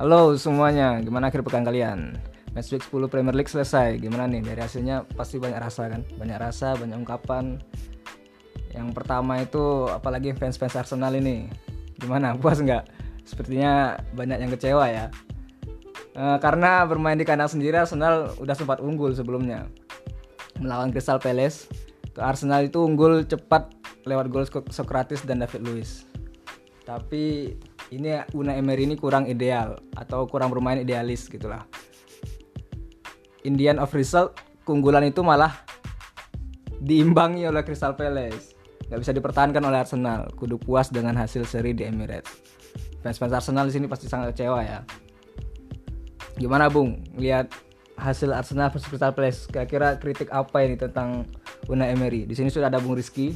Halo semuanya, gimana akhir pekan kalian? Match week 10 Premier League selesai. Gimana nih dari hasilnya? Pasti banyak rasa kan? Banyak rasa, banyak ungkapan. Yang pertama itu apalagi fans-fans Arsenal ini. Gimana? Puas nggak? Sepertinya banyak yang kecewa ya. E, karena bermain di kandang sendiri Arsenal udah sempat unggul sebelumnya. Melawan Crystal Palace. Arsenal itu unggul cepat lewat gol Socrates dan David Luiz. Tapi ini Una Emery ini kurang ideal atau kurang bermain idealis gitulah. Indian of result keunggulan itu malah diimbangi oleh Crystal Palace. Gak bisa dipertahankan oleh Arsenal. Kudu puas dengan hasil seri di Emirates. Fans-fans Arsenal di sini pasti sangat kecewa ya. Gimana Bung? Lihat hasil Arsenal versus Crystal Palace. Kira-kira kritik apa ini tentang Una Emery? Di sini sudah ada Bung Rizky.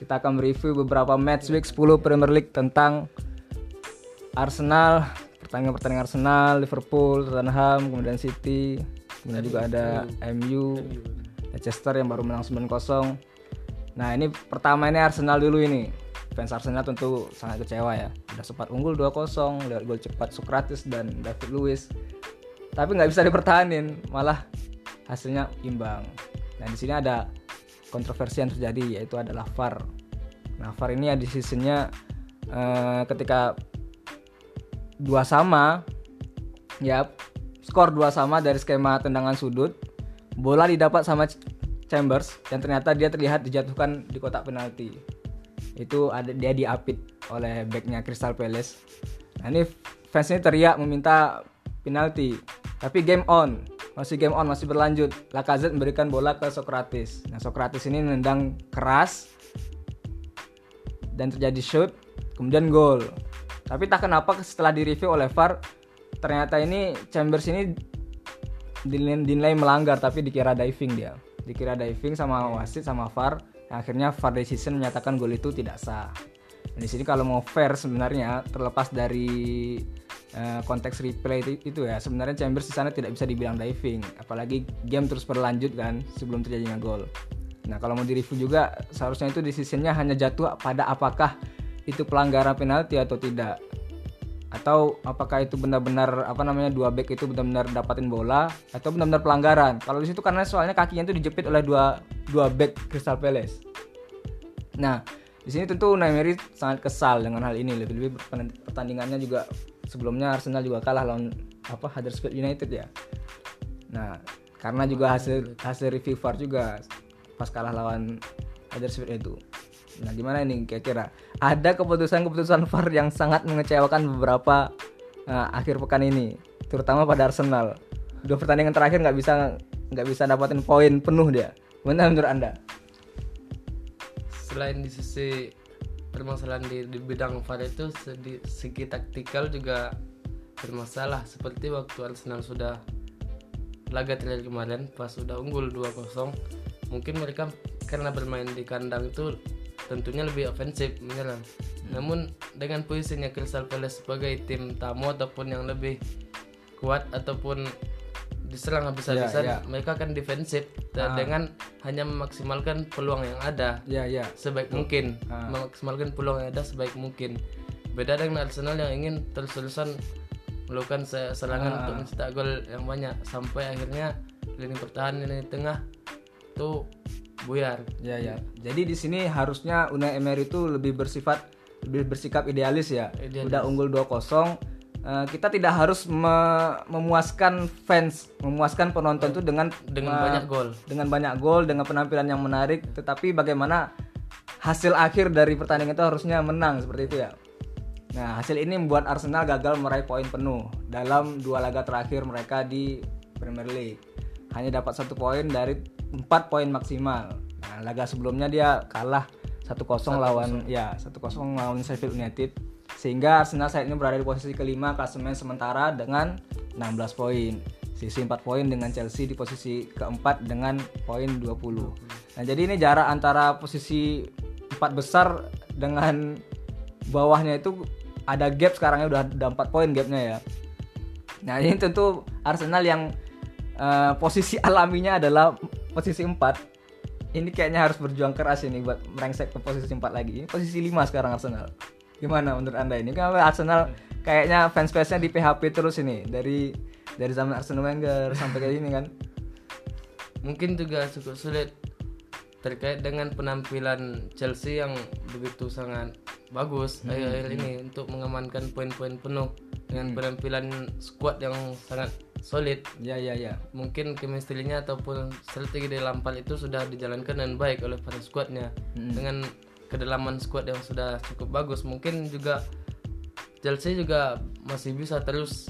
Kita akan mereview beberapa match week 10 Premier League tentang Arsenal, pertandingan-pertandingan Arsenal, Liverpool, Tottenham, kemudian City, kemudian juga ada MU, Leicester yang baru menang 9-0. Nah, ini pertama ini Arsenal dulu ini. Fans Arsenal tentu sangat kecewa ya. Udah sempat unggul 2-0 lewat gol cepat Socrates dan David Luiz. Tapi nggak bisa dipertahanin, malah hasilnya imbang. Nah, di sini ada kontroversi yang terjadi yaitu adalah VAR. Nah, VAR ini ya decisionnya uh, ketika dua sama. Ya skor dua sama dari skema tendangan sudut. Bola didapat sama Chambers dan ternyata dia terlihat dijatuhkan di kotak penalti. Itu ada dia diapit oleh backnya Crystal Palace. Nah ini fans ini teriak meminta penalti. Tapi game on. Masih game on masih berlanjut. Lacazette memberikan bola ke Socrates. Nah Socrates ini nendang keras dan terjadi shoot kemudian gol tapi tak kenapa setelah direview oleh VAR ternyata ini Chambers ini dinilai melanggar tapi dikira diving dia. Dikira diving sama wasit sama VAR. Akhirnya VAR decision menyatakan gol itu tidak sah. Dan di sini kalau mau fair sebenarnya terlepas dari uh, konteks replay itu, itu ya sebenarnya Chambers di sana tidak bisa dibilang diving apalagi game terus berlanjut kan sebelum terjadinya gol. Nah kalau mau direview juga seharusnya itu decisionnya hanya jatuh pada apakah itu pelanggaran penalti atau tidak? Atau apakah itu benar-benar apa namanya dua back itu benar-benar dapatin bola atau benar-benar pelanggaran? Kalau di situ karena soalnya kakinya itu dijepit oleh dua dua back Crystal Palace. Nah di sini tentu Neymar sangat kesal dengan hal ini lebih-lebih pertandingannya juga sebelumnya Arsenal juga kalah lawan apa Huddersfield United ya. Nah karena juga hasil hasil review juga pas kalah lawan Huddersfield itu Nah, gimana ini kira-kira? Ada keputusan-keputusan VAR yang sangat mengecewakan beberapa uh, akhir pekan ini, terutama pada Arsenal. Dua pertandingan terakhir nggak bisa nggak bisa dapatin poin penuh dia. Mana menurut anda? Selain di sisi permasalahan di, di bidang VAR itu segi, segi taktikal juga bermasalah seperti waktu Arsenal sudah laga terakhir kemarin pas sudah unggul 2-0 mungkin mereka karena bermain di kandang itu tentunya lebih ofensif menyerang. Hmm. Namun dengan posisinya Crystal Palace sebagai tim tamu ataupun yang lebih kuat ataupun diserang habis-habisan, yeah, yeah. mereka akan defensif ah. dengan hanya memaksimalkan peluang yang ada yeah, yeah. sebaik Betul. mungkin, ah. memaksimalkan peluang yang ada sebaik mungkin. Beda dengan Arsenal yang ingin terus-terusan melakukan serangan ah. untuk mencetak gol yang banyak sampai akhirnya lini pertahanan lini tengah tuh buyar. Ya ya. Jadi di sini harusnya Unai Emery itu lebih bersifat lebih bersikap idealis ya. Idealis. Udah unggul 2-0 uh, eh, kita tidak harus me memuaskan fans, memuaskan penonton itu dengan dengan uh, banyak gol. Dengan banyak gol, dengan penampilan yang menarik, tetapi bagaimana hasil akhir dari pertandingan itu harusnya menang seperti itu ya. Nah, hasil ini membuat Arsenal gagal meraih poin penuh dalam dua laga terakhir mereka di Premier League. Hanya dapat satu poin dari 4 poin maksimal. Nah, laga sebelumnya dia kalah 1-0 lawan ya 1-0 lawan Sheffield United sehingga Arsenal saat ini berada di posisi kelima klasemen sementara dengan 16 poin. Sisi 4 poin dengan Chelsea di posisi keempat dengan poin 20. Nah, jadi ini jarak antara posisi 4 besar dengan bawahnya itu ada gap sekarangnya udah ada 4 poin gapnya ya. Nah, ini tentu Arsenal yang uh, posisi alaminya adalah posisi 4 ini kayaknya harus berjuang keras ini buat merengsek ke posisi 4 lagi ini posisi 5 sekarang Arsenal Gimana menurut anda ini? Kan Arsenal kayaknya fans fansnya di PHP terus ini dari dari zaman Arsenal Wenger sampai kayak ini kan. mungkin juga cukup sulit terkait dengan penampilan Chelsea yang begitu sangat bagus Hmm, akhir-akhir ini untuk mengamankan poin-poin penuh dengan penampilan squad yang sangat solid Ya ya ya. mungkin chemistry-nya ataupun strategi dari Lampard itu sudah dijalankan dengan baik oleh para squadnya Hmm. dengan kedalaman squad yang sudah cukup bagus mungkin juga Chelsea juga masih bisa terus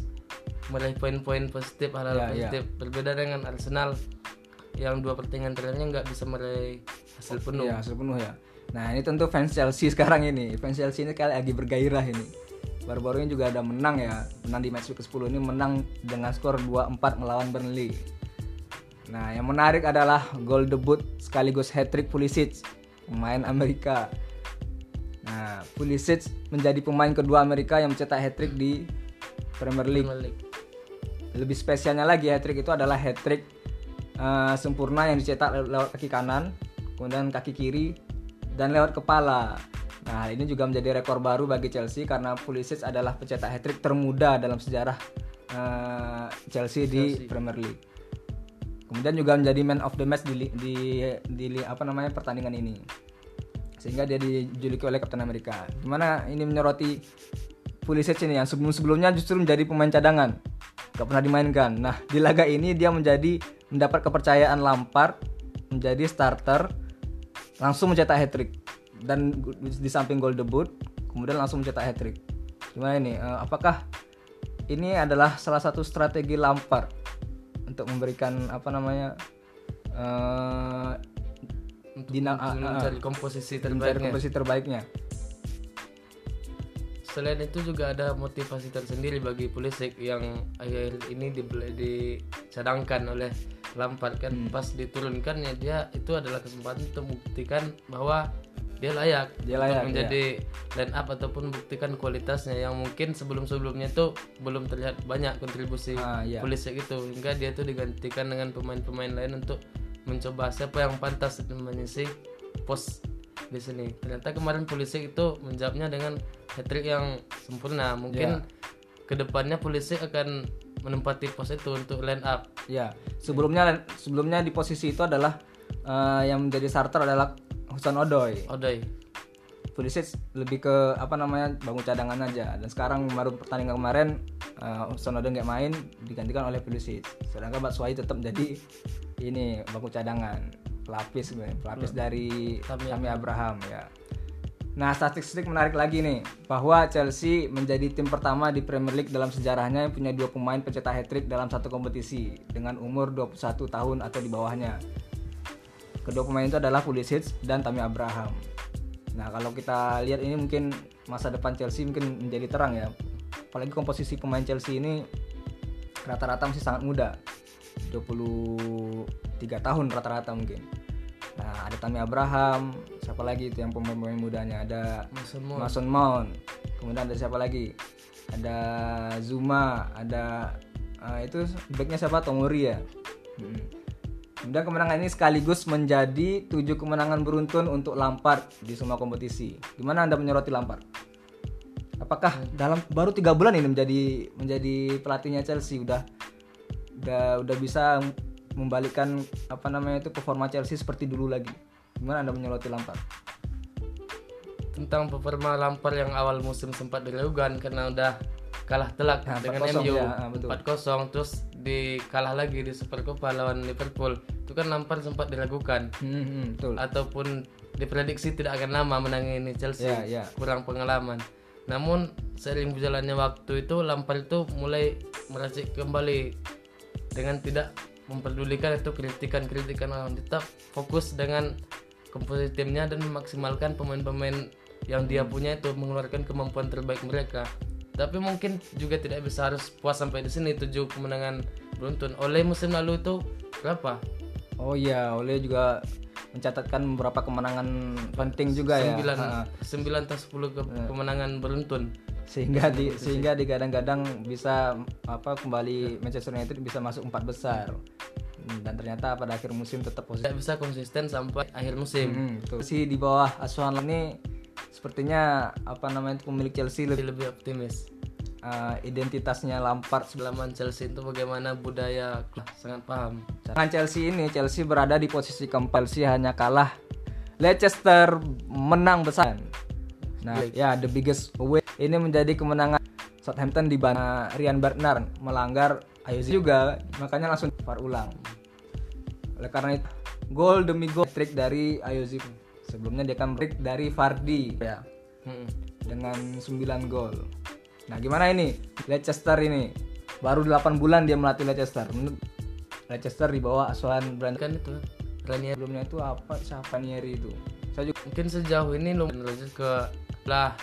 meraih poin-poin positif hal-hal Ya, ya. positif berbeda dengan Arsenal yang dua pertandingan terakhirnya nggak bisa meraih hasil penuh Ya, hasil penuh ya. Nah, ini tentu fans Chelsea sekarang ini. Fans Chelsea ini kali lagi bergairah ini. Baru-baru ini juga ada menang ya. Menang di match week ke-10 ini menang dengan skor 2-4 melawan Burnley. Nah, yang menarik adalah gol debut sekaligus hat-trick Pulisic, pemain Amerika. Nah, Pulisic menjadi pemain kedua Amerika yang mencetak hat-trick di Premier League. Premier League. Lebih spesialnya lagi hat-trick itu adalah hat-trick eh, sempurna yang dicetak lew- lewat kaki kanan, kemudian kaki kiri dan lewat kepala. Nah, hal ini juga menjadi rekor baru bagi Chelsea karena Pulisic adalah pencetak hat-trick termuda dalam sejarah eh, Chelsea di Premier League. Kemudian juga menjadi man of the match di di, di apa namanya pertandingan ini. Sehingga dia dijuluki oleh Kapten Amerika. Gimana ini menyoroti Pulisic ini yang sebelum-sebelumnya justru menjadi pemain cadangan. Gak pernah dimainkan. Nah, di laga ini dia menjadi mendapat kepercayaan Lampard menjadi starter langsung mencetak hat-trick dan di samping gol debut kemudian langsung mencetak hat-trick. Gimana ini? Eh, apakah ini adalah salah satu strategi Lampard untuk memberikan apa namanya eh dina- ah, ah, mencari komposisi mencari terbaiknya komposisi terbaiknya. Selain itu juga ada motivasi tersendiri bagi Pulisic yang akhir ini di, dicadangkan oleh Lampard kan Hmm. pas diturunkan ya dia itu adalah kesempatan untuk membuktikan bahwa dia layak, Dia untuk layak, menjadi line up ataupun buktikan kualitasnya yang mungkin sebelum-sebelumnya itu belum terlihat banyak kontribusi Ah, iya. Pulisic itu hingga dia itu digantikan dengan pemain-pemain lain untuk mencoba siapa yang pantas mengisi pos di sini. Ternyata kemarin Pulisic itu menjawabnya dengan hat-trick yang sempurna. Mungkin ke depannya Pulisic akan menempati pos itu untuk line up. Ya, sebelumnya sebelumnya di posisi itu adalah eh, yang menjadi starter adalah Husan Odoi. Odoi. Pulisic lebih ke apa namanya bangun cadangan aja dan sekarang baru pertandingan kemarin uh, Odoi nggak main digantikan oleh Pulisic. Sedangkan Batshuayi tetap jadi ini bangku cadangan pelapis pelapis dari Tammy Tammy Abraham ya. Nah, statistik menarik lagi nih bahwa Chelsea menjadi tim pertama di Premier League dalam sejarahnya yang punya dua pemain pencetak hat-trick dalam satu kompetisi dengan umur 21 tahun atau di bawahnya. Kedua pemain itu adalah Pulisic dan Tammy Abraham. Nah, kalau kita lihat ini mungkin masa depan Chelsea mungkin menjadi terang ya. Apalagi komposisi pemain Chelsea ini rata-rata masih sangat muda. 23 tahun rata-rata mungkin. Nah, ada Tammy Abraham, siapa lagi itu yang pemain-pemain mudanya? Ada Mason Mount. Mason Mount. Kemudian ada siapa lagi? Ada Zuma, ada eh, itu backnya siapa? Tomori ya. Hmm. Kemudian kemenangan ini sekaligus menjadi tujuh kemenangan beruntun untuk Lampard di semua kompetisi. Gimana anda menyoroti Lampard? Apakah dalam baru tiga bulan ini menjadi menjadi pelatihnya Chelsea udah udah udah bisa membalikkan apa namanya itu performa Chelsea seperti dulu lagi? Gimana anda menyoroti Lampard? Tentang performa Lampard yang awal musim sempat diragukan karena udah kalah telak Nah, dengan 4-0 MU ya, ah, betul. 4-0 terus dikalah lagi di Super Copa lawan Liverpool. Itu kan Lampard sempat diragukan. Hmm, hmm, betul. ataupun diprediksi tidak akan lama menangani Chelsea. Ya, ya. kurang pengalaman. Namun seiring berjalannya waktu itu Lampard itu mulai meracik kembali. Dengan tidak memperdulikan itu kritikan-kritikan orang. Tetap fokus dengan komposisi timnya dan memaksimalkan pemain-pemain yang dia punya itu mengeluarkan kemampuan terbaik mereka tapi mungkin juga tidak bisa harus puas sampai di sini tujuh kemenangan beruntun oleh musim lalu itu berapa Oh iya, Ole juga mencatatkan beberapa kemenangan penting juga ya. sembilan atau sepuluh ke- kemenangan beruntun sehingga di sehingga digadang-gadang bisa apa kembali Manchester United bisa masuk empat besar. Dan ternyata pada akhir musim tetap positif. tidak bisa konsisten sampai akhir musim Hmm. Si di bawah asuhan ini sepertinya apa namanya itu pemilik Chelsea lebih Lebih optimis. eh, identitasnya Lampard Pengalaman Chelsea itu bagaimana budaya klub sangat paham. Dengan Chelsea ini, Chelsea berada di posisi keempat. Chelsea hanya kalah. Leicester menang besar. Nah, ya the biggest away. Ini menjadi kemenangan Southampton di mana Ryan Bernard melanggar Ayozi juga, makanya langsung VAR ulang. Oleh karena itu, gol demi gol trik dari Ayozi. Sebelumnya dia kan trik dari Vardy ya Hmm. dengan 9 gol. Nah, gimana ini? Leicester ini baru 8 bulan dia melatih Leicester. Menurut Leicester di bawah asuhan Brand Kan itu Ranieri. sebelumnya itu apa siapa Nieri itu saya juga Mungkin sejauh ini lu lanjut ke lah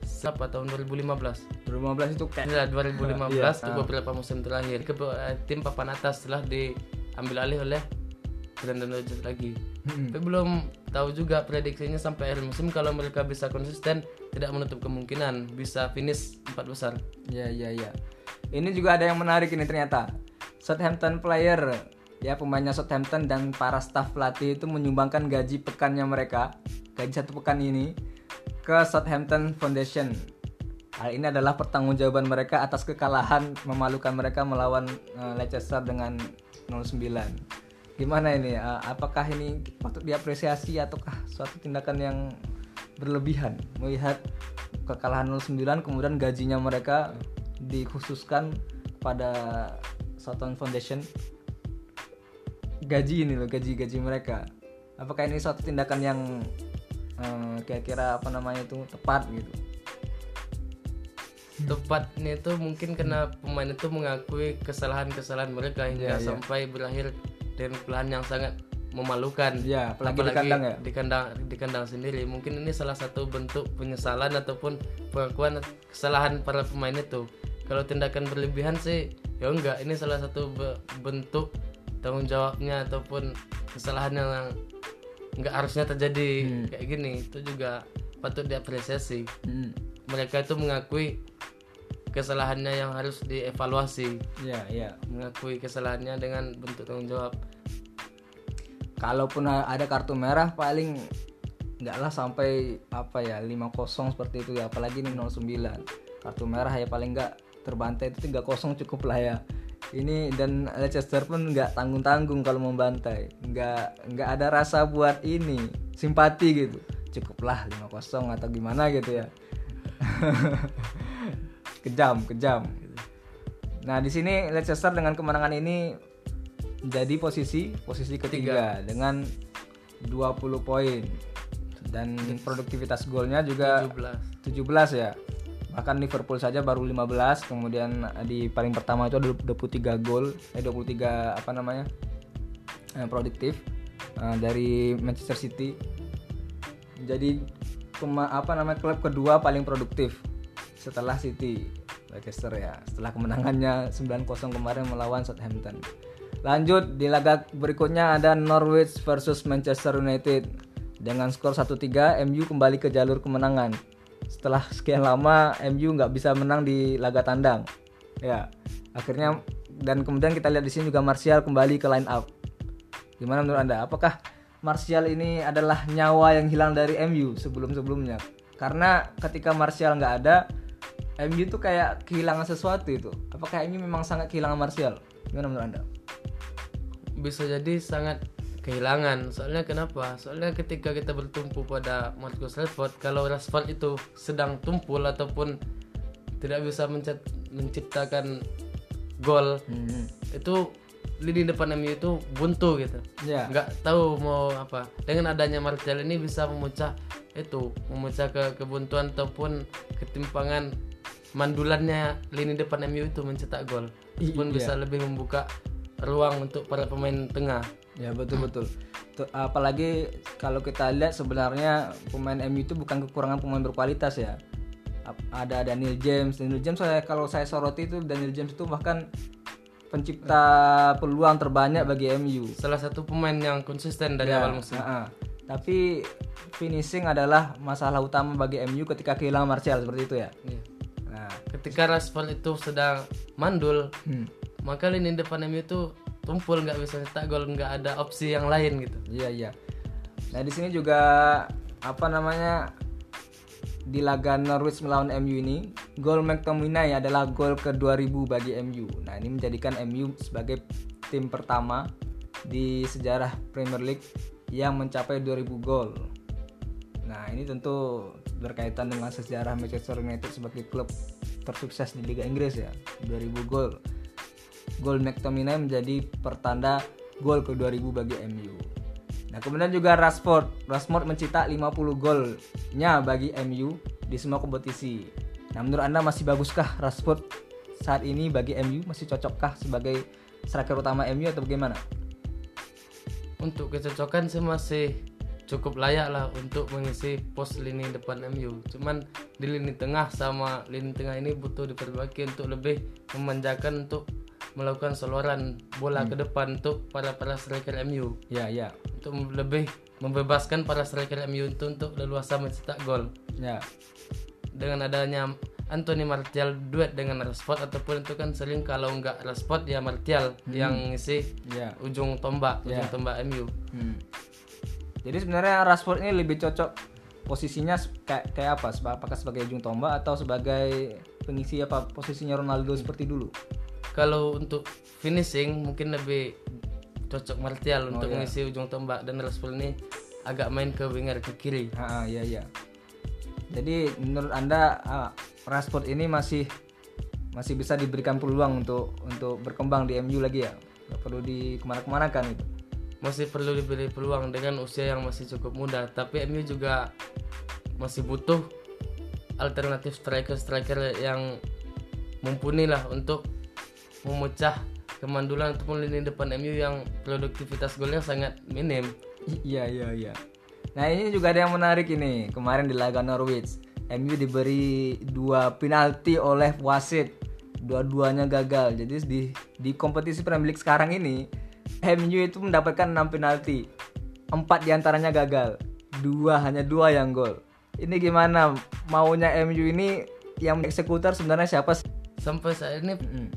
siapa tahun 2015 2015 itu kayak Ya, 2015 Iya. itu beberapa musim terakhir ke eh, tim papan atas setelah diambil alih oleh Brandon Rodgers lagi. Hmm. Tapi belum tahu juga prediksinya sampai akhir musim kalau mereka bisa konsisten tidak menutup kemungkinan bisa finish empat besar. ya ya ya. Ini juga ada yang menarik ini ternyata. Southampton player. Ya pemainnya Southampton dan para staff pelatih itu menyumbangkan gaji pekannya mereka gaji satu pekan ini ke Southampton Foundation. Hal ini adalah pertanggungjawaban mereka atas kekalahan memalukan mereka melawan eh, Leicester dengan 09 gimana ini? Eh, apakah ini patut diapresiasi ataukah suatu tindakan yang berlebihan? Melihat kekalahan 09 kemudian gajinya mereka dikhususkan pada Southampton Foundation. Gaji ini loh gaji-gaji mereka. Apakah ini suatu tindakan yang eh, kira-kira apa namanya itu tepat gitu? Tepatnya itu mungkin karena pemain itu mengakui kesalahan-kesalahan mereka hingga Iya, iya. sampai berakhir dengan kekalahan yang sangat memalukan. ya apalagi di kandang ya? di kandang di kandang sendiri. Mungkin ini salah satu bentuk penyesalan ataupun pengakuan kesalahan para pemain itu. Kalau tindakan berlebihan sih ya enggak. Ini salah satu be- bentuk tanggung jawabnya ataupun kesalahan yang enggak harusnya terjadi kayak gini. Itu juga patut diapresiasi. Hmm. mereka itu mengakui kesalahannya yang harus dievaluasi. Ya ya mengakui kesalahannya dengan bentuk tanggung jawab. Kalaupun ada kartu merah paling nggak lah sampai apa ya 5-0 seperti itu ya. Apalagi ini 09 kartu merah ya paling nggak terbantai itu 3-0 cukup lah ya. Ini dan Leicester pun nggak tanggung-tanggung kalau membantai. Nggak nggak ada rasa buat ini simpati gitu. Cukuplah 5-0 atau gimana gitu ya kejam kejam. Nah di sini Leicester dengan kemenangan ini menjadi posisi posisi ketiga dengan 20 poin. Dan produktivitas golnya juga 17 17 ya. Bahkan Liverpool saja baru 15 kemudian di paling pertama itu ada 23 gol eh 23 apa namanya eh, produktif eh, dari Manchester City. Jadi apa namanya klub kedua paling produktif setelah City Leicester ya. Setelah kemenangannya 9-0 kemarin melawan Southampton. Lanjut di laga berikutnya ada Norwich versus Manchester United. Dengan skor 1-3 MU kembali ke jalur kemenangan. Setelah sekian lama MU nggak bisa menang di laga tandang. Ya akhirnya dan kemudian kita lihat di sini juga Martial kembali ke line up. Gimana menurut anda? Apakah Martial ini adalah nyawa yang hilang dari MU sebelum-sebelumnya? Karena ketika Martial nggak ada MU tuh kayak kehilangan sesuatu itu. Apakah MU memang sangat kehilangan Martial? Gimana menurut anda? Bisa jadi sangat kehilangan. Soalnya kenapa? Soalnya ketika kita bertumpu pada Marcus Rashford kalau Rashford itu sedang tumpul ataupun tidak bisa mencet- menciptakan gol Hmm. itu lini depan MU itu buntu gitu. Ya. Nggak tahu mau apa. Dengan adanya Martial ini bisa memecah itu memecah ke kebuntuan ataupun ketimpangan mandulannya lini depan MU itu mencetak gol pun bisa lebih membuka ruang untuk para pemain tengah Ya betul betul. Apalagi kalau kita lihat sebenarnya pemain MU itu bukan kekurangan pemain berkualitas ya. Ada Daniel James, Daniel James saya kalau saya soroti itu Daniel James itu bahkan pencipta peluang terbanyak bagi MU. salah satu pemain yang konsisten dari Ya, awal musim ha-ha. Tapi finishing adalah masalah utama bagi MU ketika kehilangan Martial seperti itu ya. Iya. Ketika Rashford itu sedang mandul hmm. maka lini depan MU itu tumpul nggak bisa cetak gol nggak ada opsi yang lain gitu Iya iya. Nah di sini juga apa namanya di laga Norwich melawan MU ini, gol McTominay adalah gol ke-2000 bagi MU. Nah, ini menjadikan MU sebagai tim pertama di sejarah Premier League yang mencapai 2000 gol. Nah, ini tentu berkaitan dengan sejarah Manchester United sebagai klub tersukses di Liga Inggris ya. 2000 gol. Gol McTominay menjadi pertanda gol ke-2000 bagi MU. Nah, kemudian juga Rashford. Rashford mencetak 50 golnya bagi MU di semua kompetisi. Nah, menurut Anda masih baguskah Rashford saat ini bagi MU? Masih cocokkah sebagai striker utama MU atau bagaimana? Untuk kecocokan sih masih cukup layak lah untuk mengisi pos lini depan MU. Cuman di lini tengah sama lini tengah ini butuh diperbaiki untuk lebih memanjakan untuk melakukan soloran bola ke depan untuk para para striker MU Ya, ya. untuk lebih membebaskan para striker MU itu untuk leluasa mencetak gol. Ya. Dengan adanya Anthony Martial duet dengan Rashford ataupun itu kan sering kalau nggak Rashford ya Martial yang ngisi Ya. ujung tombak, ujung Ya. tombak MU. Hmm. Jadi sebenarnya Rashford ini lebih cocok posisinya kayak kayak apa? Apakah sebagai ujung tombak atau sebagai pengisi apa posisinya Ronaldo seperti dulu? Kalau untuk finishing mungkin lebih cocok Martial untuk ya. mengisi ujung tombak dan Rashford ini agak main ke winger ke kiri. Ah, iya iya. Jadi menurut anda ah, Rashford ini masih masih bisa diberikan peluang untuk untuk berkembang di MU lagi ya? Gak perlu di ke mana-kemana kan itu? Masih perlu diberi peluang dengan usia yang masih cukup muda, tapi MU juga masih butuh alternatif striker-striker yang mumpuni lah untuk memecah kemandulan ataupun lini depan MU yang produktivitas golnya sangat minim. Iya iya iya. Nah ini juga ada yang menarik ini kemarin di laga Norwich. MU diberi dua penalti oleh wasit, dua-duanya gagal. Jadi di di kompetisi Premier League sekarang ini MU itu mendapatkan 6 penalti, empat di antaranya gagal, dua hanya dua yang gol. Ini gimana maunya MU ini yang eksekutor sebenarnya siapa? Sampai saat ini Mm.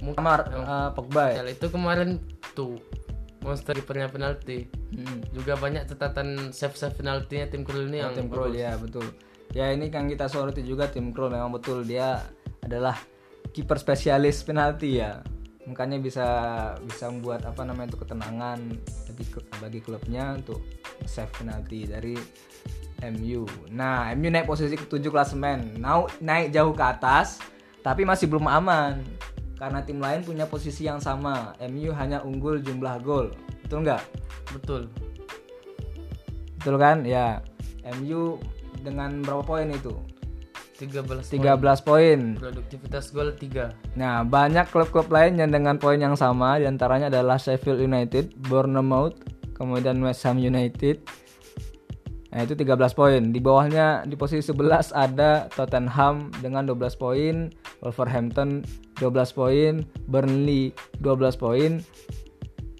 mungkin Sama uh, Pogba ya. itu kemarin tuh monster kipernya penalti. Mm. Juga banyak catatan save-save penaltinya tim Krul ini yang tim Krul ya betul ya ini kan kita soroti juga tim Krul memang betul dia adalah kiper spesialis penalti ya makanya bisa bisa membuat apa namanya itu ketenangan bagi bagi klubnya untuk save penalti dari MU nah MU naik posisi ketujuh klasemen. Now naik jauh ke atas tapi masih belum aman. Karena tim lain punya posisi yang sama. MU hanya unggul jumlah gol. Betul nggak? Betul. betul kan? Ya MU dengan berapa poin itu 13 13 poin produktivitas gol 3. nah banyak klub-klub lain yang dengan poin yang sama di antaranya adalah Sheffield United Bournemouth kemudian West Ham United nah itu 13 poin di bawahnya di posisi 11 ada Tottenham dengan 12 poin Wolverhampton 12 poin Burnley 12 poin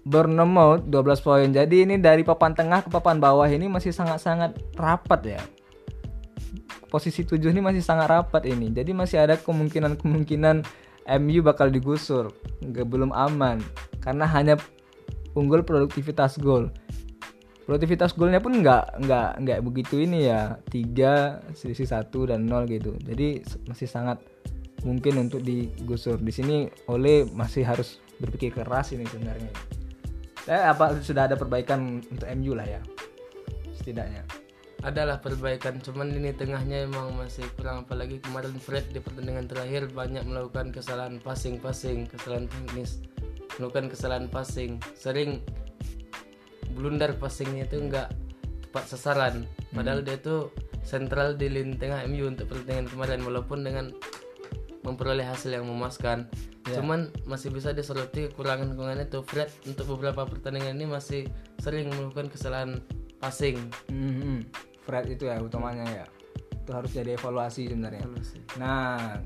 Bournemouth 12 poin. Jadi ini dari papan tengah ke papan bawah ini masih sangat-sangat rapat ya. Posisi 7 ini masih sangat rapat ini. Jadi masih ada kemungkinan-kemungkinan MU bakal digusur. Nggak belum aman karena hanya unggul produktivitas gol. Produktivitas golnya pun nggak nggak nggak begitu ini ya. 3 selisih 1 dan 0 gitu. Jadi masih sangat mungkin untuk digusur. Di sini Ole masih harus berpikir keras ini sebenarnya. Eh, apa sudah ada perbaikan untuk MU lah ya setidaknya Adalah perbaikan, cuman lini tengahnya emang masih kurang apalagi kemarin Fred di pertandingan terakhir banyak melakukan kesalahan passing-passing, kesalahan teknis, melakukan kesalahan passing, sering blunder passingnya itu enggak tepat sasaran. Padahal dia itu sentral di lini tengah MU untuk pertandingan kemarin walaupun dengan memperoleh hasil yang memuaskan. Cuman masih bisa disoroti kekurangan-kekurangan itu Fred untuk beberapa pertandingan ini masih sering melakukan kesalahan passing. Mhm. Fred itu ya utamanya ya. Itu harus jadi evaluasi sebenarnya. Nah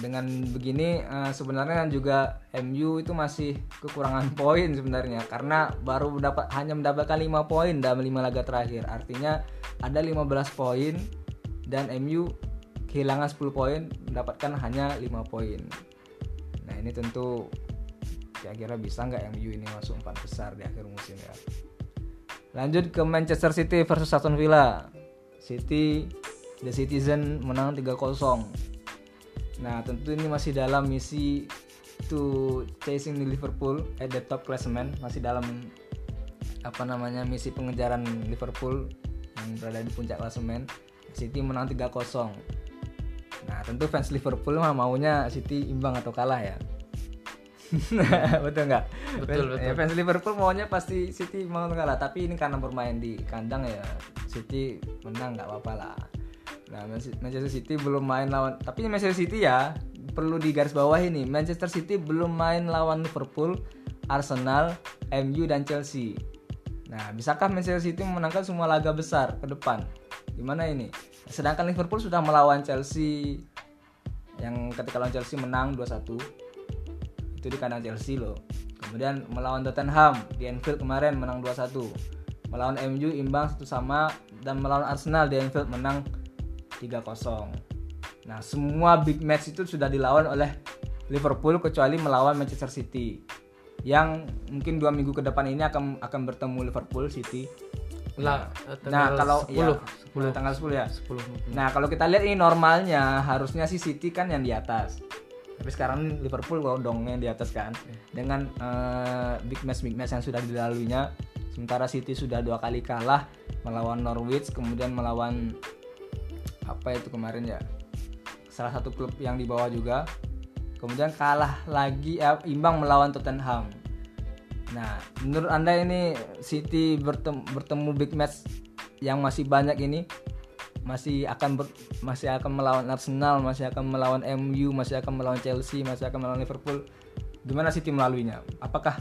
dengan begini eh, sebenarnya juga MU itu masih kekurangan poin sebenarnya. Karena baru mendapat hanya mendapatkan 5 poin dalam 5 laga terakhir. Artinya ada 15 poin dan MU kehilangan 10 poin mendapatkan hanya 5 poin. Nah ini tentu kira-kira bisa nggak MU ini masuk empat besar di akhir musim ya Lanjut ke Manchester City versus Aston Villa. City The Citizen menang 3-0 nah tentu ini masih dalam misi to chasing the Liverpool at the top classement masih dalam apa namanya misi pengejaran Liverpool yang berada di puncak klasemen City menang 3-0 nah tentu fans Liverpool mah maunya City imbang atau kalah ya betul nggak? Betul, fans, ya, fans Liverpool maunya pasti City mau kalah tapi ini karena bermain di kandang ya City menang nggak apa-apa lah. Nah Manchester City belum main lawan tapi Manchester City ya perlu digaris bawah ini Manchester City belum main lawan Liverpool Arsenal MU dan Chelsea. Nah bisakah Manchester City memenangkan semua laga besar ke depan? Gimana ini? Sedangkan Liverpool sudah melawan Chelsea. Yang ketika lawan Chelsea menang 2-1 itu di kandang Chelsea loh. Kemudian melawan Tottenham di Anfield kemarin menang 2-1 melawan MU imbang satu sama dan melawan Arsenal di Anfield menang 3-0 nah semua big match itu sudah dilawan oleh Liverpool kecuali melawan Manchester City. Yang mungkin dua minggu ke depan ini akan akan bertemu Liverpool City. Lah nah kalau 10 ya, 10 tanggal 10 ya. 10 Nah kalau kita lihat ini normalnya harusnya sih City kan yang di atas. Tapi sekarang Liverpool dong yang di atas kan. Dengan eh, big match big match yang sudah dilaluinya. Sementara City sudah dua kali kalah melawan Norwich, kemudian melawan apa itu kemarin ya salah satu klub yang di bawah juga. Kemudian kalah lagi eh, imbang melawan Tottenham. Nah, menurut anda ini City bertemu, bertemu big match yang masih banyak ini masih akan ber- masih akan melawan Arsenal, masih akan melawan MU, masih akan melawan Chelsea, masih akan melawan Liverpool. Gimana City melaluinya? Apakah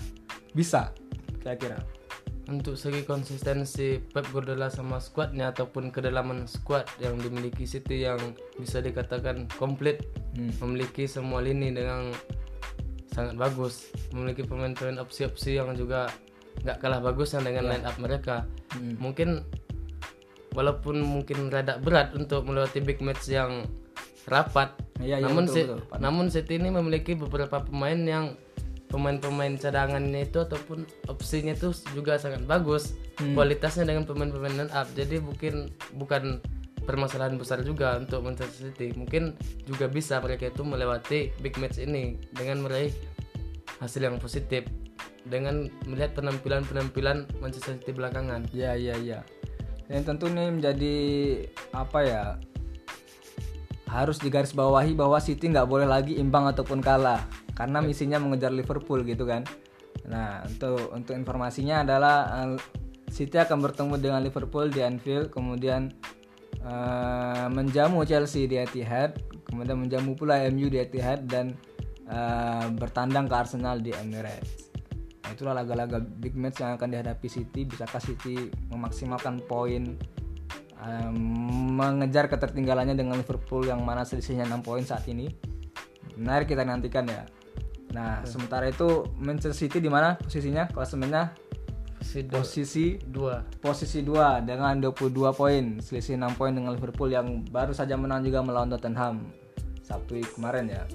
bisa? Kira-kira. untuk segi konsistensi Pep Guardiola sama skuadnya ataupun kedalaman skuad yang dimiliki City yang bisa dikatakan komplit Hmm. memiliki semua lini dengan sangat bagus memiliki pemain-pemain opsi-opsi yang juga nggak kalah bagus dengan line up mereka Hmm. mungkin walaupun mungkin rada berat untuk melewati big match yang rapat. Iya, iya, namun betul, Si- betul. namun City ini memiliki beberapa pemain yang pemain-pemain cadangannya itu ataupun opsinya itu juga sangat bagus. Hmm. kualitasnya dengan pemain-pemain line up. Jadi mungkin bukan permasalahan besar juga untuk Manchester City. Mungkin juga bisa mereka itu melewati big match ini dengan meraih hasil yang positif. Dengan melihat penampilan-penampilan Manchester City belakangan. Iya, iya, iya. Dan tentu ini menjadi apa ya? Harus digarisbawahi bahwa City nggak boleh lagi imbang ataupun kalah karena misinya mengejar Liverpool gitu kan. Nah, untuk untuk informasinya adalah eh, City akan bertemu dengan Liverpool di Anfield, kemudian eh, menjamu Chelsea di Etihad, kemudian menjamu pula MU di Etihad dan eh, bertandang ke Arsenal di Emirates. Nah, itulah laga-laga big match yang akan dihadapi City. Bisakah City memaksimalkan poin em, mengejar ketertinggalannya dengan Liverpool yang mana selisihnya 6 poin saat ini? Menarik kita nantikan ya. Nah, sementara itu Manchester City di mana posisinya? Klasemennya posisi dua posisi 2 dengan 22 poin, selisih 6 poin dengan Liverpool yang baru saja menang juga melawan Tottenham Sabtu kemarin ya.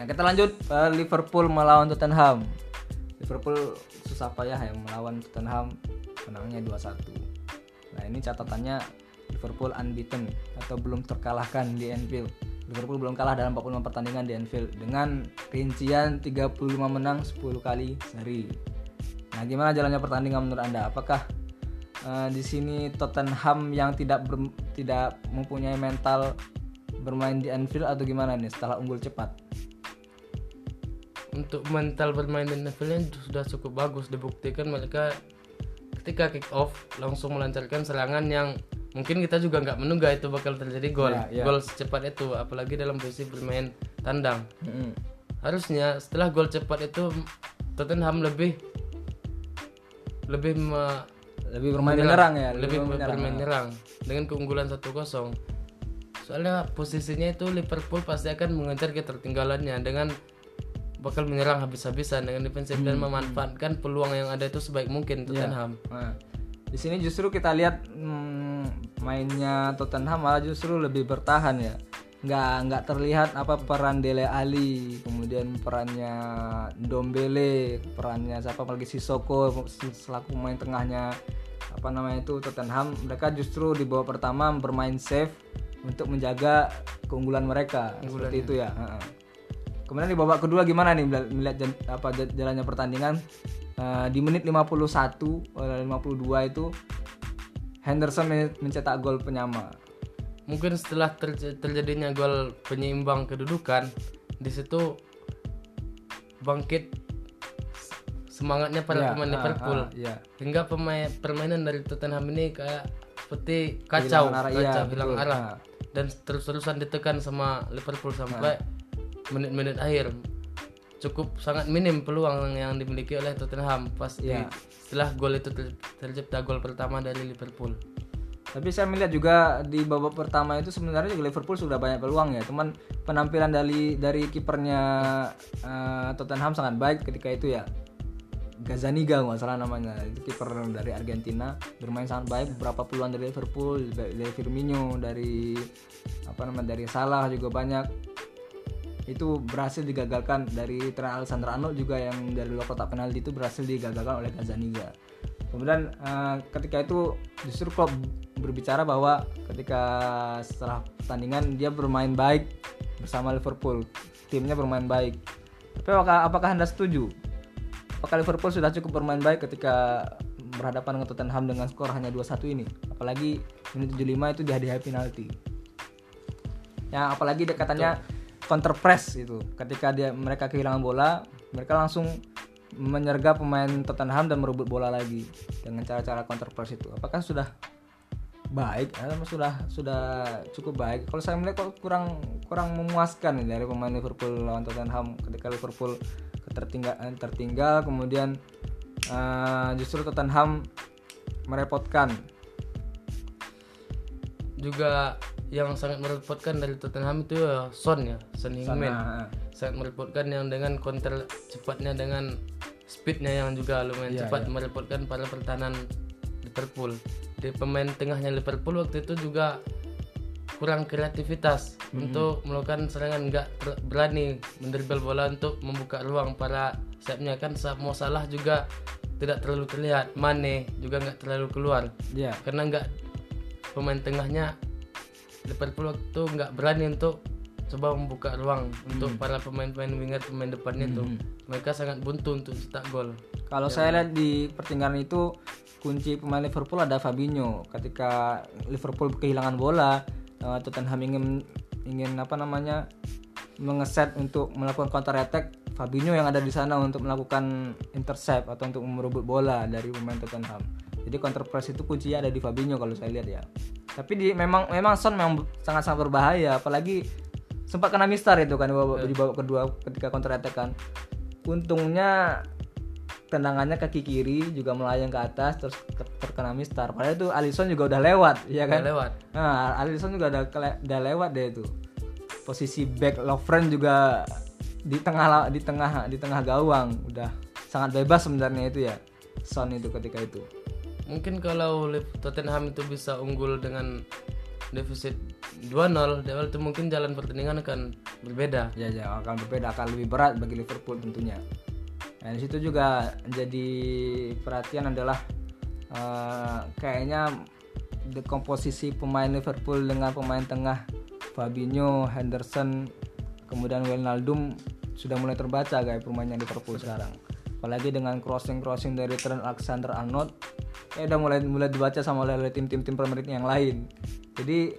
Nah, kita lanjut eh, Liverpool melawan Tottenham. Liverpool susah payah yang melawan Tottenham menangnya 2-1. Nah, ini catatannya Liverpool unbeaten atau belum terkalahkan di Anfield. Liverpool belum kalah dalam 45 pertandingan di Anfield dengan rincian 35 menang 10 kali seri. Nah, gimana jalannya pertandingan menurut Anda? Apakah eh, di sini Tottenham yang tidak ber- tidak mempunyai mental bermain di Anfield atau gimana nih setelah unggul cepat? Untuk mental bermain di Anfield sudah cukup bagus dibuktikan mereka ketika kick off langsung melancarkan serangan yang mungkin kita juga nggak menduga itu bakal terjadi gol Ya, ya. gol secepat itu apalagi dalam posisi bermain tandang Mm-mm. harusnya setelah gol cepat itu Tottenham lebih lebih me- Lebih bermain menyerang ya, lebih menyerang. bermain menyerang dengan keunggulan 1-0 soalnya posisinya itu Liverpool pasti akan mengejar ketertinggalannya dengan bakal menyerang habis-habisan dengan defensif dan Hmm. memanfaatkan peluang yang ada itu sebaik mungkin Tottenham Nah, di sini justru kita lihat hmm, mainnya Tottenham malah justru lebih bertahan ya. Nggak nggak terlihat apa peran Dele Ali, kemudian perannya Dombele, perannya siapa apalagi Sissoko selaku main tengahnya apa namanya itu Tottenham mereka justru di babak pertama bermain safe untuk menjaga keunggulan mereka seperti itu ya. Kemudian di babak kedua gimana nih melihat- jan- apa jalannya pertandingan Eh, di menit 51 eh, 52 itu Henderson men- mencetak gol penyama mungkin setelah terj- terjadinya gol penyeimbang kedudukan di situ bangkit semangatnya para Ya, pemain ah, Liverpool ah, iya. hingga pemain permainan dari Tottenham ini kayak seperti kacau Kehilangan arah, kacau iya, hilang betul. arah Ah. dan terus-terusan ditekan sama Liverpool sampai menit-menit akhir cukup sangat minim peluang yang dimiliki oleh Tottenham pas di- Iya. setelah gol itu ter- tercipta gol pertama dari Liverpool Tapi saya melihat juga di babak pertama itu sebenarnya juga Liverpool sudah banyak peluang ya. Cuman penampilan dari dari kipernya eh, Tottenham sangat baik ketika itu ya. Gazaniga nggak salah namanya itu kiper dari Argentina bermain sangat baik beberapa peluang dari Liverpool dari Firmino dari apa namanya dari Salah juga banyak itu berhasil digagalkan dari Trent Alexander-Arnold juga yang dari luar kotak penalti itu berhasil digagalkan oleh Gazaniga. Kemudian eh, ketika itu justru Klopp berbicara bahwa ketika setelah pertandingan dia bermain baik bersama Liverpool, timnya bermain baik. Tapi apakah, apakah anda setuju? Apakah Liverpool sudah cukup bermain baik ketika berhadapan dengan Tottenham dengan skor hanya 2-1 ini? Apalagi menit 75 itu dihadiahi penalti. Ya apalagi dia katanya counter press itu. Ketika dia mereka kehilangan bola, mereka langsung menyergap pemain Tottenham dan merebut bola lagi dengan cara-cara counter press itu. Apakah sudah baik atau sudah sudah cukup baik? Kalau saya melihat kok kurang kurang memuaskan dari pemain Liverpool lawan Tottenham ketika Liverpool tertinggal tertinggal kemudian eh, justru Tottenham merepotkan. juga yang sangat merepotkan dari Tottenham itu ya Son ya Son Heung-min. Nah, sangat merepotkan yang dengan counter cepatnya dengan speednya yang juga lumayan Iya, cepat merepotkan para pertahanan Liverpool. Di pemain tengahnya Liverpool waktu itu juga kurang kreativitas untuk melakukan serangan nggak berani mendribble bola untuk membuka ruang para sayapnya. Kan mau salah juga tidak terlalu terlihat Mane juga nggak terlalu keluar. Iya. karena nggak pemain tengahnya Liverpool waktu nggak berani untuk coba membuka ruang untuk para pemain-pemain winger pemain depannya tuh mereka sangat buntu untuk cetak gol Kalau saya lihat di pertandingan itu kunci pemain Liverpool ada Fabinho. Ketika Liverpool kehilangan bola, eh, Tottenham ingin ingin apa namanya mengeset untuk melakukan counter attack. Fabinho yang ada di sana untuk melakukan intercept atau untuk merebut bola dari pemain Tottenham. Jadi counter press itu kuncinya ada di Fabinho kalau saya lihat ya. Tapi di memang memang Son memang sangat-sangat berbahaya apalagi sempat kena mistar itu kan di babak, di babak kedua ketika counter attack kan. Untungnya tendangannya kaki kiri juga melayang ke atas terus ke- terkena mistar. Padahal itu Alisson juga udah lewat, ya kan? Nggak lewat Nah, Alisson juga udah udah lewat deh itu. Posisi back Lovren juga di tengah di tengah di tengah gawang udah sangat bebas sebenarnya itu ya. Son itu ketika itu. Mungkin kalau Tottenham itu bisa unggul dengan defisit 2-0 di awal itu mungkin jalan pertandingan akan berbeda Ya, ya akan berbeda, akan lebih berat bagi Liverpool tentunya. Nah, di situ juga jadi perhatian adalah eh, kayaknya komposisi pemain Liverpool dengan pemain tengah Fabinho, Henderson, kemudian Wijnaldum sudah mulai terbaca kayak permainnya Liverpool sekarang. Apalagi dengan crossing-crossing dari Trent Alexander-Arnold, ya udah mulai mulai dibaca sama oleh tim-tim tim Premier League yang lain. Jadi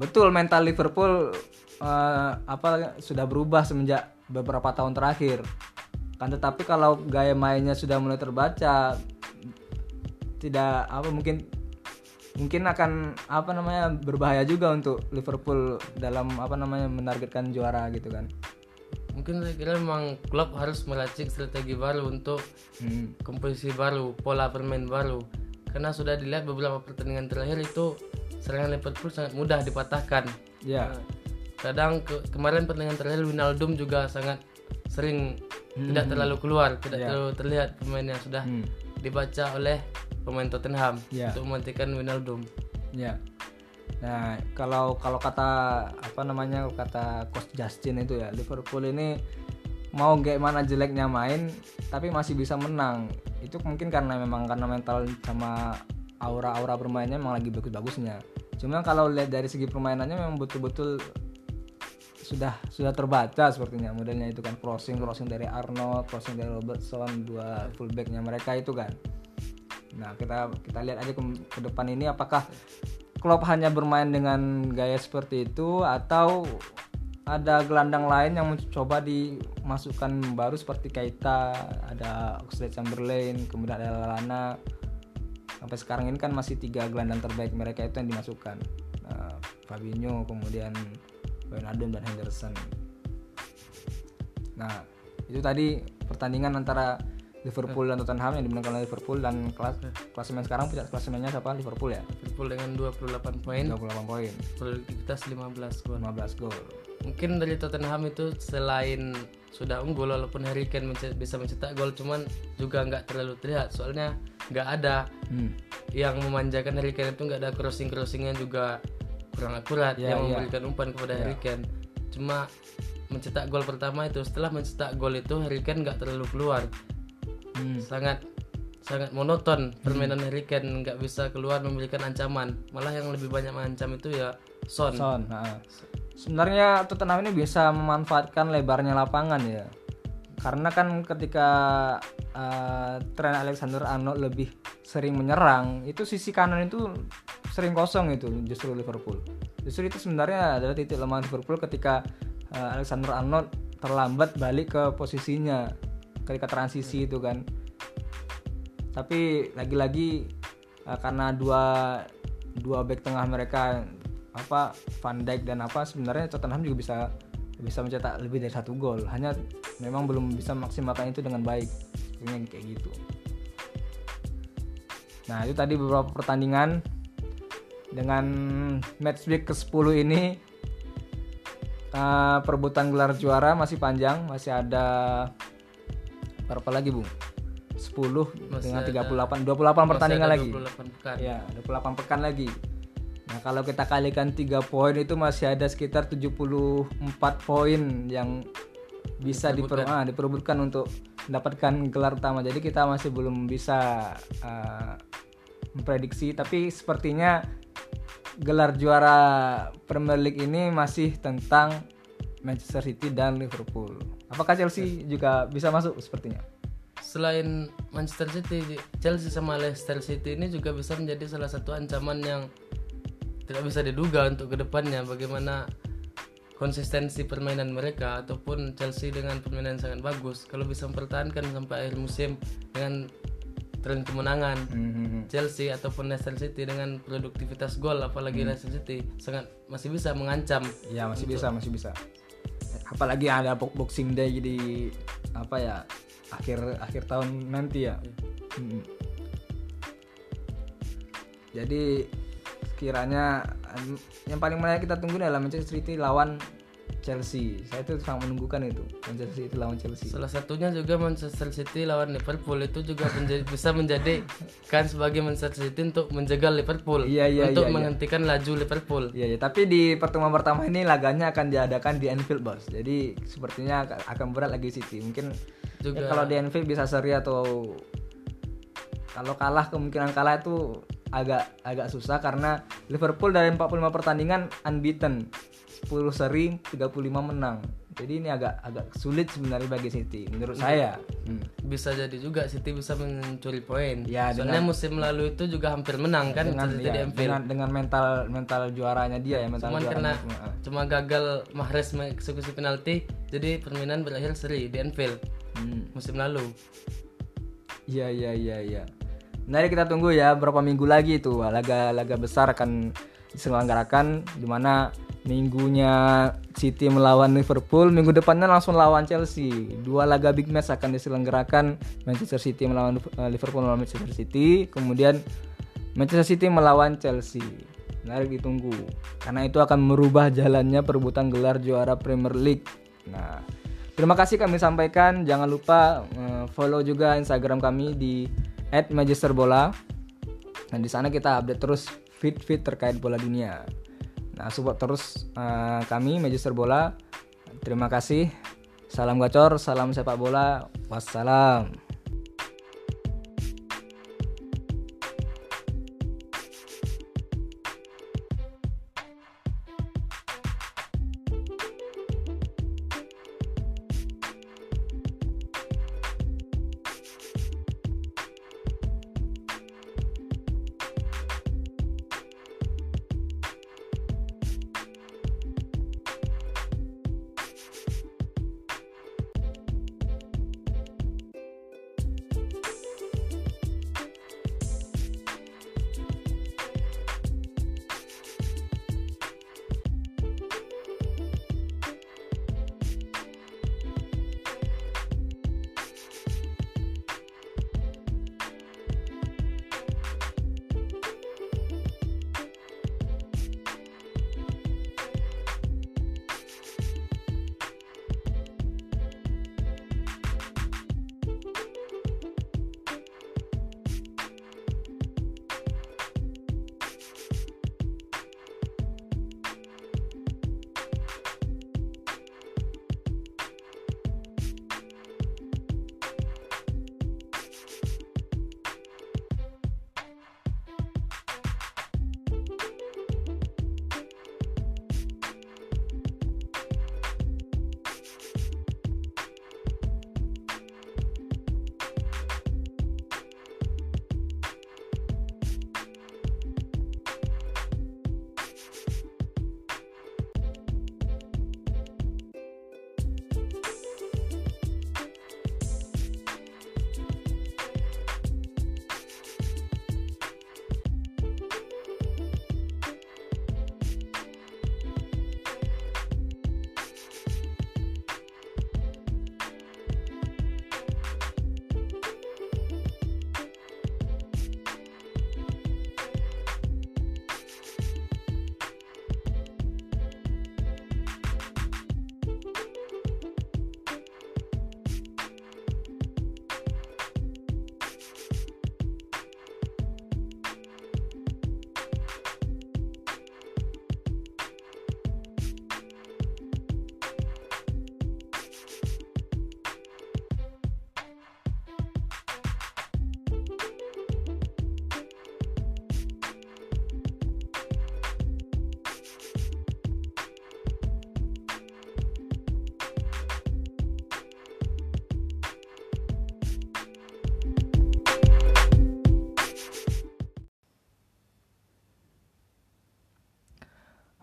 betul mental Liverpool eh, apa sudah berubah semenjak beberapa tahun terakhir. Kan tetapi kalau gaya mainnya sudah mulai terbaca tidak apa mungkin mungkin akan apa namanya berbahaya juga untuk Liverpool dalam apa namanya menargetkan juara gitu kan. Mungkin saya kira memang klub harus meracik strategi baru untuk Hmm. komposisi baru pola permain baru karena sudah dilihat beberapa pertandingan terakhir itu serangan Liverpool sangat mudah dipatahkan Ya. Nah, kadang ke- kemarin pertandingan terakhir Wijnaldum juga sangat sering tidak terlalu keluar tidak terlalu terlihat pemain yang sudah Hmm. dibaca oleh pemain Tottenham Ya. untuk mematikan Wijnaldum Ya. Nah, kalau kalau kata apa namanya kata coach Justin itu ya Liverpool ini mau kayak mana jeleknya main tapi masih bisa menang. Itu mungkin karena memang karena mental sama aura-aura bermainnya memang lagi bagus-bagusnya. Cuma kalau lihat dari segi permainannya memang betul-betul sudah sudah terbaca sepertinya modelnya itu kan. Crossing crossing dari Arnold crossing dari Robertson dua fullbacknya mereka itu kan. Nah kita kita lihat aja ke, ke depan ini apakah Klopp hanya bermain dengan gaya seperti itu atau ada gelandang lain yang mencoba dimasukkan baru seperti Keita, ada Oxlade Chamberlain, kemudian ada Lallana. Sampai sekarang ini kan masih tiga gelandang terbaik mereka itu yang dimasukkan. Nah, Fabinho, kemudian Wijnaldum dan Henderson. Nah, itu tadi pertandingan antara Liverpool dan Tottenham yang dimenangkan oleh Liverpool dan kelas klasemen sekarang punya klasemennya siapa? Liverpool ya? Liverpool dengan 28 poin. 28 poin. Produktivitas 15 gol. 15 gol. Mungkin dari Tottenham itu selain sudah unggul walaupun Harry Kane bisa mencetak gol cuman juga nggak terlalu terlihat. Soalnya nggak ada hmm. yang memanjakan Harry Kane itu nggak ada crossing crossingnya juga kurang akurat Ya, yang ya. memberikan umpan kepada Harry Kane. Cuma mencetak gol pertama itu setelah mencetak gol itu Harry Kane nggak terlalu keluar Hmm. sangat sangat monoton permainan Harry Kane. Nggak bisa keluar memberikan ancaman. Malah yang lebih banyak mengancam itu ya Son, Son nah. sebenarnya Tottenham ini bisa memanfaatkan lebarnya lapangan ya. Karena kan ketika uh, Trent Alexander-Arnold lebih sering menyerang itu sisi kanan itu sering kosong itu justru Liverpool. Justru itu sebenarnya adalah titik lemah Liverpool ketika uh, Alexander-Arnold terlambat balik ke posisinya ketika transisi itu kan. Tapi lagi-lagi uh, karena dua dua back tengah mereka apa Van Dijk dan apa sebenarnya Tottenham juga bisa bisa mencetak lebih dari satu gol. Hanya memang belum bisa maksimalkan itu dengan baik. Sebenarnya kayak gitu. Nah itu tadi beberapa pertandingan. Dengan match week ke 10 ini uh, perebutan gelar juara masih panjang. Masih ada berapa lagi bung 10 Masih dengan ada- 38 28 pertandingan lagi 28 pekan. Ya, 28 pekan lagi. Nah, kalau kita kalikan 3 poin itu masih ada sekitar 74 poin yang bisa diper, ah, diperebutkan untuk mendapatkan gelar utama. Jadi kita masih belum bisa ah, memprediksi, tapi sepertinya gelar juara Premier League ini masih tentang Manchester City dan Liverpool. Apakah Chelsea juga bisa masuk sepertinya? Selain Manchester City, Chelsea sama Leicester City ini juga bisa menjadi salah satu ancaman yang tidak bisa diduga untuk ke depannya. Bagaimana konsistensi permainan mereka ataupun Chelsea dengan permainan yang sangat bagus. Kalau bisa mempertahankan sampai akhir musim dengan tren kemenangan, Hmm. Chelsea ataupun Leicester City dengan produktivitas gol apalagi Leicester City sangat masih bisa mengancam Ya masih bisa, masih bisa. Apalagi ada bo- Boxing Day di apa ya akhir akhir tahun nanti ya. Mm. Jadi kiranya em, yang paling menarik kita tunggu adalah Manchester City lawan Chelsea. Saya itu sangat menunggukan itu Manchester City lawan Chelsea. Salah satunya juga Manchester City lawan Liverpool itu juga menjadi, bisa menjadikan sebagai Manchester City untuk menjaga Liverpool Iya, iya, untuk iya, iya. menghentikan laju Liverpool. Iya, ya, tapi di pertemuan pertama ini laganya akan diadakan di Anfield, Bos. Jadi sepertinya ak- akan berat lagi City. Mungkin Juga- ya, kalau di Anfield bisa seri atau kalau kalah kemungkinan kalah itu agak agak susah karena Liverpool dari 45 pertandingan unbeaten. 10 seri, 35 menang. Jadi ini agak agak sulit sebenarnya bagi City menurut saya. Hmm. Bisa jadi juga City bisa mencuri poin. Ya, Soalnya musim lalu itu juga hampir menang kan Dengan, City ya, dengan dengan mental mental juaranya dia ya, mental Cuman karena cuma gagal Mahrez mengeksekusi penalti, jadi permainan berakhir seri di Anfield Hmm. musim lalu. Iya iya iya iya. Nanti kita tunggu ya berapa minggu lagi itu laga-laga besar akan diselenggarakan di mana minggunya City melawan Liverpool, minggu depannya langsung lawan Chelsea. Dua laga big match akan diselenggarakan Manchester City melawan eh, Liverpool melawan Manchester City, kemudian Manchester City melawan Chelsea. Menarik ditunggu karena itu akan merubah jalannya perebutan gelar juara Premier League. Nah, terima kasih kami sampaikan. Jangan lupa eh, follow juga Instagram kami di @magisterbola. Dan di sana kita update terus feed-feed terkait bola dunia. Nah, support terus eh, kami Magister Bola. Terima kasih. Salam gacor, salam sepak bola. Wassalam.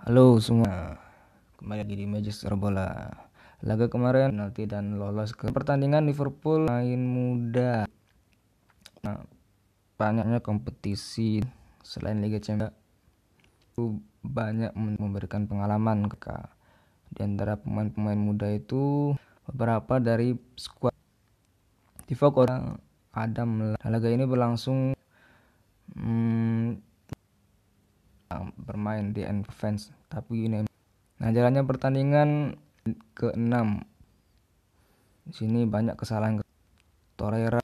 Halo semua, kembali lagi di Magister Bola. Laga kemarin nanti dan lolos ke pertandingan Liverpool main muda. Nah, banyaknya kompetisi selain Liga Champions banyak memberikan pengalaman ke di antara pemain-pemain muda itu beberapa dari skuad Tivok orang Adam laga ini berlangsung hmm, bermain di end fans tapi ini nah jalannya pertandingan ke-6 di sini banyak kesalahan Torreira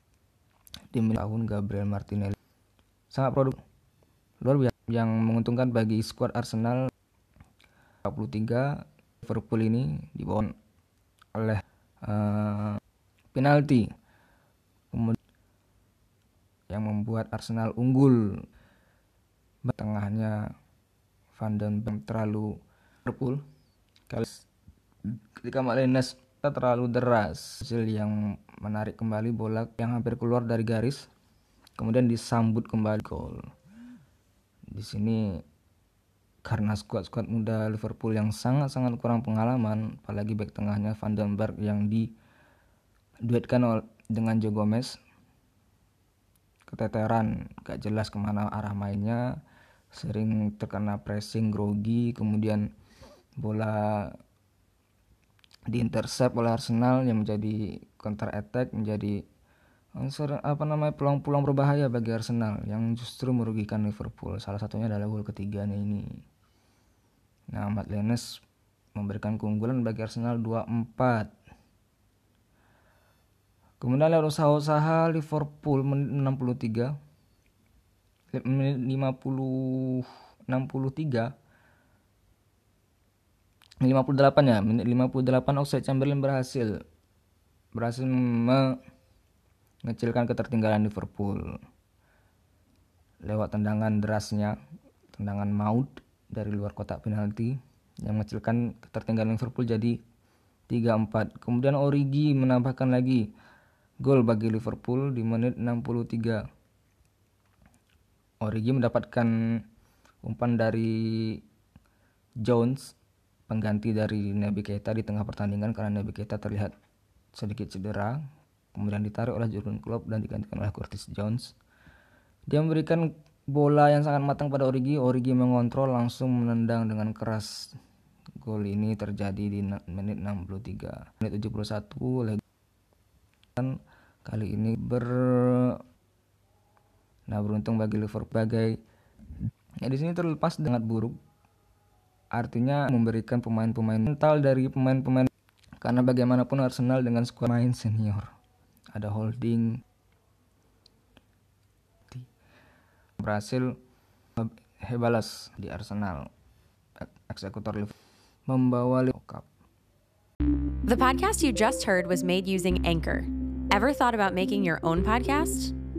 di tahun Gabriel Martinelli. Sangat produk luar biasa. Yang menguntungkan bagi skuad Arsenal 43 Liverpool ini dibawa oleh uh, penalti. Yang membuat Arsenal unggul. Tengahnya Van den Beek terlalu Liverpool kali ketika Malinas terlalu deras. Hasil yang menarik kembali bola yang hampir keluar dari garis kemudian disambut kembali gol. Di sini karena skuad-skuad muda Liverpool yang sangat-sangat kurang pengalaman apalagi back tengahnya Van den Berg yang diduetkan dengan Joe Gomez. Keteteran gak jelas ke mana arah mainnya sering terkena pressing grogi kemudian bola diintercept oleh Arsenal yang menjadi counter attack menjadi apa namanya peluang-peluang berbahaya bagi Arsenal yang justru merugikan Liverpool. Salah satunya adalah gol ketiganya ini. Nah Matt Lennes memberikan keunggulan bagi Arsenal 2-4 kemudian lewat usaha-usaha Liverpool menit 63 menit 50 63 58 ya menit 58 offside Chamberlain berhasil berhasil mengecilkan ketertinggalan Liverpool lewat tendangan derasnya, tendangan maut dari luar kotak penalti yang mengecilkan ketertinggalan Liverpool jadi 3-4. Kemudian Origi menambahkan lagi gol bagi Liverpool di menit 63. Origi mendapatkan umpan dari Jones pengganti dari Naby Keita di tengah pertandingan karena Naby Keita terlihat sedikit cedera kemudian ditarik oleh Jurgen Klopp dan digantikan oleh Curtis Jones. Dia memberikan bola yang sangat matang pada Origi. Origi mengontrol langsung menendang dengan keras. Gol ini terjadi di menit 63 menit 71 dan kali ini ber nah beruntung bagi Liverpool sebagai ya di sini terlepas dengan buruk artinya memberikan pemain-pemain mental dari pemain-pemain karena bagaimanapun Arsenal dengan skuad main senior ada holding berhasil Hebalas di Arsenal eksekutor membawa Cup. The podcast you just heard was made using Anchor. Ever thought about making your own podcast?